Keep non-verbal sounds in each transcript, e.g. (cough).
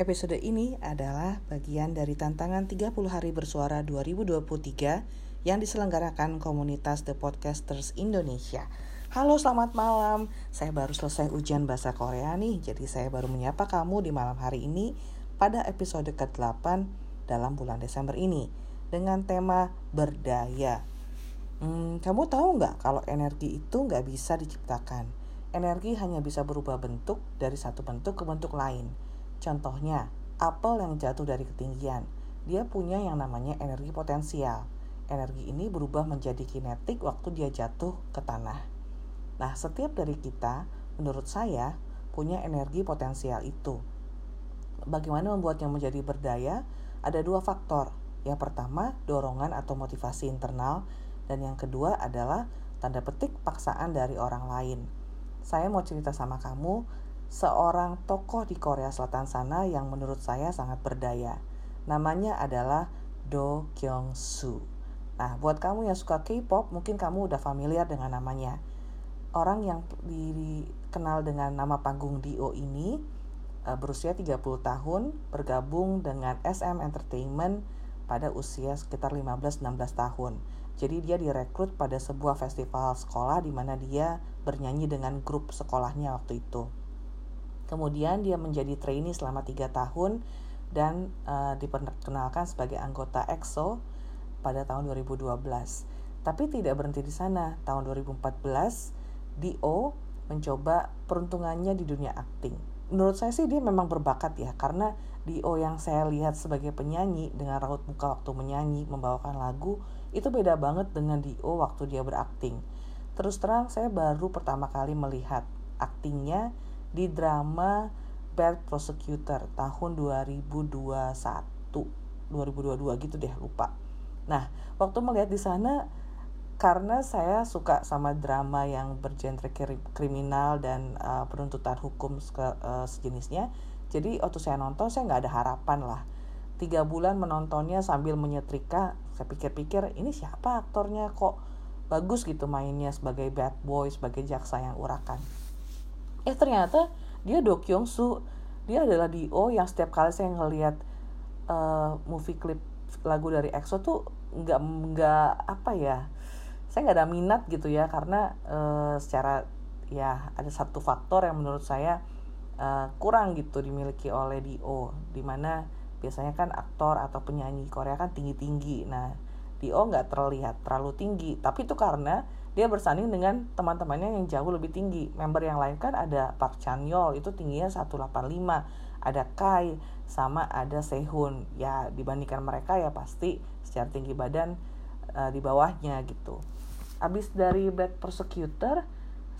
Episode ini adalah bagian dari tantangan 30 hari bersuara 2023 yang diselenggarakan komunitas The Podcasters Indonesia. Halo selamat malam, saya baru selesai ujian bahasa Korea nih, jadi saya baru menyapa kamu di malam hari ini pada episode ke-8 dalam bulan Desember ini dengan tema berdaya. Hmm, kamu tahu nggak kalau energi itu nggak bisa diciptakan? Energi hanya bisa berubah bentuk dari satu bentuk ke bentuk lain. Contohnya, apel yang jatuh dari ketinggian. Dia punya yang namanya energi potensial. Energi ini berubah menjadi kinetik waktu dia jatuh ke tanah. Nah, setiap dari kita, menurut saya, punya energi potensial itu. Bagaimana membuatnya menjadi berdaya? Ada dua faktor. Yang pertama, dorongan atau motivasi internal, dan yang kedua adalah tanda petik paksaan dari orang lain saya mau cerita sama kamu seorang tokoh di Korea Selatan sana yang menurut saya sangat berdaya. Namanya adalah Do Kyung Soo. Nah, buat kamu yang suka K-pop, mungkin kamu udah familiar dengan namanya. Orang yang dikenal dengan nama panggung Dio ini uh, berusia 30 tahun, bergabung dengan SM Entertainment pada usia sekitar 15-16 tahun. Jadi dia direkrut pada sebuah festival sekolah di mana dia bernyanyi dengan grup sekolahnya waktu itu. Kemudian dia menjadi trainee selama tiga tahun dan uh, diperkenalkan sebagai anggota EXO pada tahun 2012. Tapi tidak berhenti di sana. Tahun 2014, Dio mencoba peruntungannya di dunia akting. Menurut saya sih dia memang berbakat ya, karena Dio yang saya lihat sebagai penyanyi dengan raut muka waktu menyanyi, membawakan lagu, itu beda banget dengan Dio waktu dia berakting. Terus terang saya baru pertama kali melihat aktingnya di drama Bad Prosecutor tahun 2021 2022 gitu deh lupa. Nah, waktu melihat di sana karena saya suka sama drama yang bergenre kriminal dan uh, penuntutan hukum ke, uh, sejenisnya jadi waktu saya nonton saya nggak ada harapan lah. Tiga bulan menontonnya sambil menyetrika saya pikir-pikir ini siapa aktornya? Kok bagus gitu mainnya sebagai bad boy sebagai jaksa yang urakan eh ternyata dia Do Kyung Soo. Dia adalah Dio yang setiap kali saya ngelihat uh, movie klip lagu dari EXO tuh nggak nggak apa ya saya nggak ada minat gitu ya karena uh, secara ya ada satu faktor yang menurut saya uh, kurang gitu dimiliki oleh Dio di mana biasanya kan aktor atau penyanyi Korea kan tinggi-tinggi. Nah Dio nggak terlihat terlalu tinggi. Tapi itu karena dia bersanding dengan teman-temannya yang jauh lebih tinggi. Member yang lain kan ada Park Chan Yeol itu tingginya 185 ada Kai sama ada Sehun. Ya dibandingkan mereka ya pasti secara tinggi badan uh, di bawahnya gitu. Abis dari Bad Prosecutor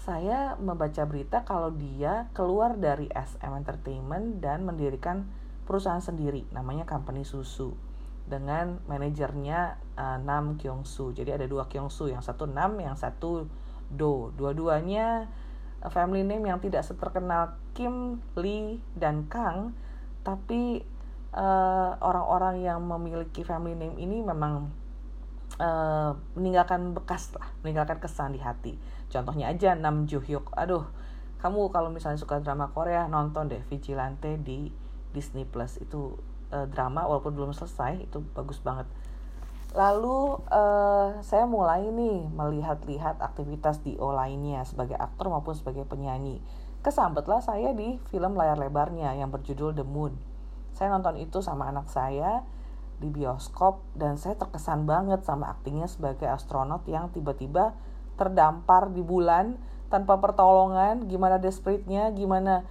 saya membaca berita kalau dia keluar dari SM Entertainment dan mendirikan perusahaan sendiri namanya company susu dengan manajernya uh, Nam Kyung Soo. Jadi ada dua Kyung Soo, yang satu Nam, yang satu Do. Dua-duanya uh, family name yang tidak seterkenal Kim, Lee, dan Kang, tapi uh, orang-orang uh, yang memiliki family name ini memang uh, meninggalkan bekas lah, meninggalkan kesan di hati. Contohnya aja Nam Joo Hyuk. Aduh, kamu kalau misalnya suka drama Korea nonton deh Vigilante di Disney Plus itu uh, drama walaupun belum selesai itu bagus banget. Lalu uh, saya mulai nih melihat-lihat aktivitas Dio lainnya sebagai aktor maupun sebagai penyanyi. Kesambetlah saya di film layar lebarnya yang berjudul The Moon. Saya nonton itu sama anak saya di bioskop dan saya terkesan banget sama aktingnya sebagai astronot yang tiba-tiba terdampar di bulan tanpa pertolongan. Gimana desperate-nya gimana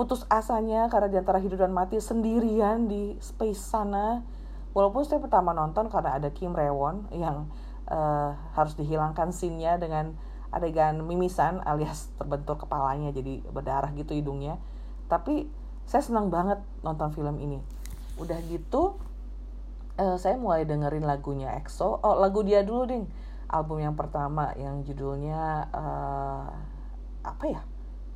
putus asanya karena di antara hidup dan mati sendirian di space sana. Walaupun saya pertama nonton karena ada Kim Rewon yang uh, harus dihilangkan scene-nya dengan adegan mimisan alias terbentur kepalanya jadi berdarah gitu hidungnya. Tapi saya senang banget nonton film ini. Udah gitu uh, saya mulai dengerin lagunya EXO. Oh lagu dia dulu ding. Album yang pertama yang judulnya uh, apa ya?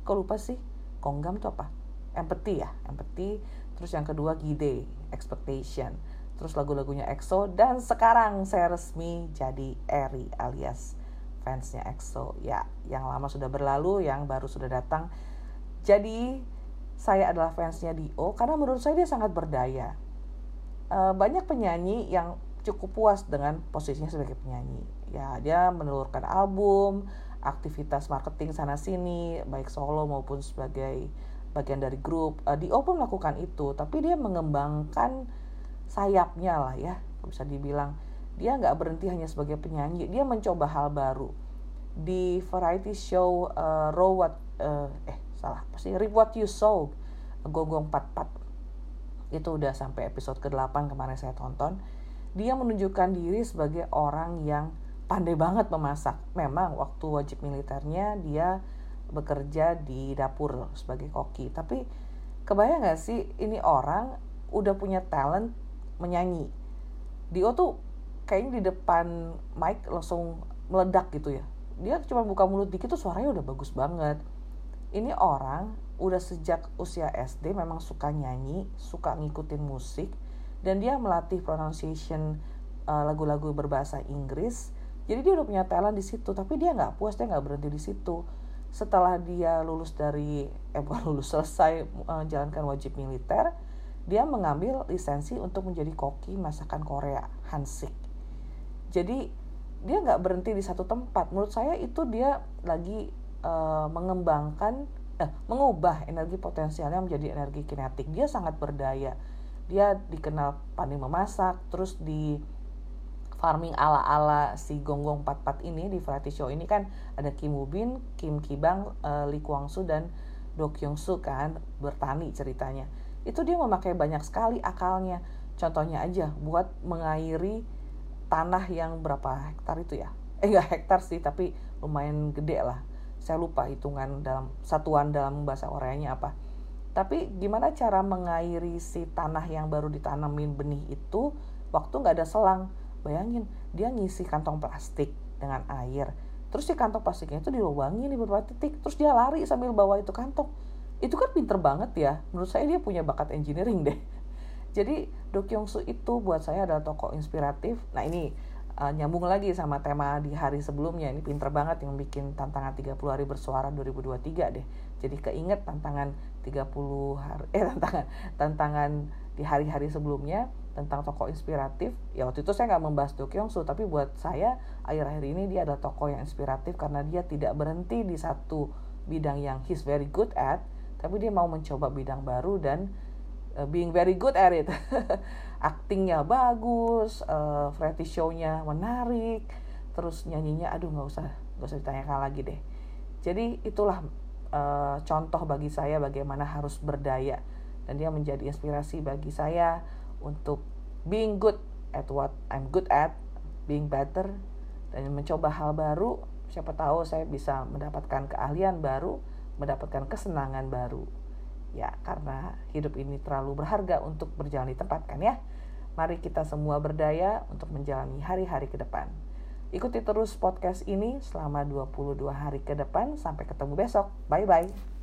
Kok lupa sih Konggam itu apa? Empathy ya, empathy. Terus yang kedua Gide, expectation. Terus lagu-lagunya EXO dan sekarang saya resmi jadi Eri alias fansnya EXO. Ya, yang lama sudah berlalu, yang baru sudah datang. Jadi saya adalah fansnya Dio karena menurut saya dia sangat berdaya. Uh, banyak penyanyi yang cukup puas dengan posisinya sebagai penyanyi. Ya, dia menelurkan album, aktivitas marketing sana sini, baik solo maupun sebagai bagian dari grup. Uh, Dio pun melakukan itu, tapi dia mengembangkan sayapnya lah ya, bisa dibilang. Dia nggak berhenti hanya sebagai penyanyi, dia mencoba hal baru. Di variety show uh, Raw What uh, eh salah apa sih? Reap What You Sow Gonggong Pat Pat itu udah sampai episode ke-8 kemarin saya tonton. Dia menunjukkan diri sebagai orang yang pandai banget memasak. Memang waktu wajib militernya dia bekerja di dapur sebagai koki. Tapi kebayang gak sih ini orang udah punya talent menyanyi. Dio tuh kayaknya di depan mic langsung meledak gitu ya. Dia cuma buka mulut dikit tuh suaranya udah bagus banget. Ini orang udah sejak usia SD memang suka nyanyi suka ngikutin musik dan dia melatih pronunciation uh, lagu-lagu berbahasa Inggris jadi dia udah punya talent di situ tapi dia nggak puas dia nggak berhenti di situ. Setelah dia lulus dari eh (laughs) lulus selesai menjalankan uh, wajib militer dia mengambil lisensi untuk menjadi koki masakan Korea Hansik. Jadi dia nggak berhenti di satu tempat. Menurut saya itu dia lagi uh, mengembangkan eh, mengubah energi potensialnya menjadi energi kinetik. Dia sangat berdaya. Dia dikenal pandai memasak terus di farming ala-ala si Gonggong 44 ini di variety show ini kan ada Kim Woo Bin, Kim Ki Bang, uh, Lee Kwang Soo dan Do Kyung Soo kan bertani ceritanya. Itu dia memakai banyak sekali akalnya. Contohnya aja buat mengairi tanah yang berapa hektar itu ya eh enggak hektar sih tapi lumayan gede lah saya lupa hitungan dalam satuan dalam bahasa Koreanya apa tapi gimana cara mengairi si tanah yang baru ditanamin benih itu waktu nggak ada selang bayangin dia ngisi kantong plastik dengan air terus si kantong plastiknya itu dilubangin di beberapa titik terus dia lari sambil bawa itu kantong itu kan pinter banget ya menurut saya dia punya bakat engineering deh (laughs) jadi Do Kyung Soo itu buat saya adalah tokoh inspiratif. Nah ini uh, nyambung lagi sama tema di hari sebelumnya. Ini pinter banget yang bikin tantangan 30 hari bersuara 2023 deh. Jadi keinget tantangan 30 hari eh tantangan tantangan di hari-hari sebelumnya tentang tokoh inspiratif. Ya waktu itu saya nggak membahas Do Kyung Soo, tapi buat saya akhir-akhir ini dia adalah tokoh yang inspiratif karena dia tidak berhenti di satu bidang yang he's very good at, tapi dia mau mencoba bidang baru dan uh, being very good at it. (laughs) Aktingnya bagus uh, variety show-nya menarik terus nyanyinya aduh nggak usah nggak usah ditanyakan lagi deh. Jadi itulah uh, contoh bagi saya bagaimana harus berdaya dan dia menjadi inspirasi bagi saya untuk being good at what I'm good at being better dan mencoba hal baru siapa tahu saya bisa mendapatkan keahlian baru mendapatkan kesenangan baru Ya, karena hidup ini terlalu berharga untuk berjalan di tempat kan ya. Mari kita semua berdaya untuk menjalani hari-hari ke depan. Ikuti terus podcast ini selama 22 hari ke depan. Sampai ketemu besok. Bye-bye.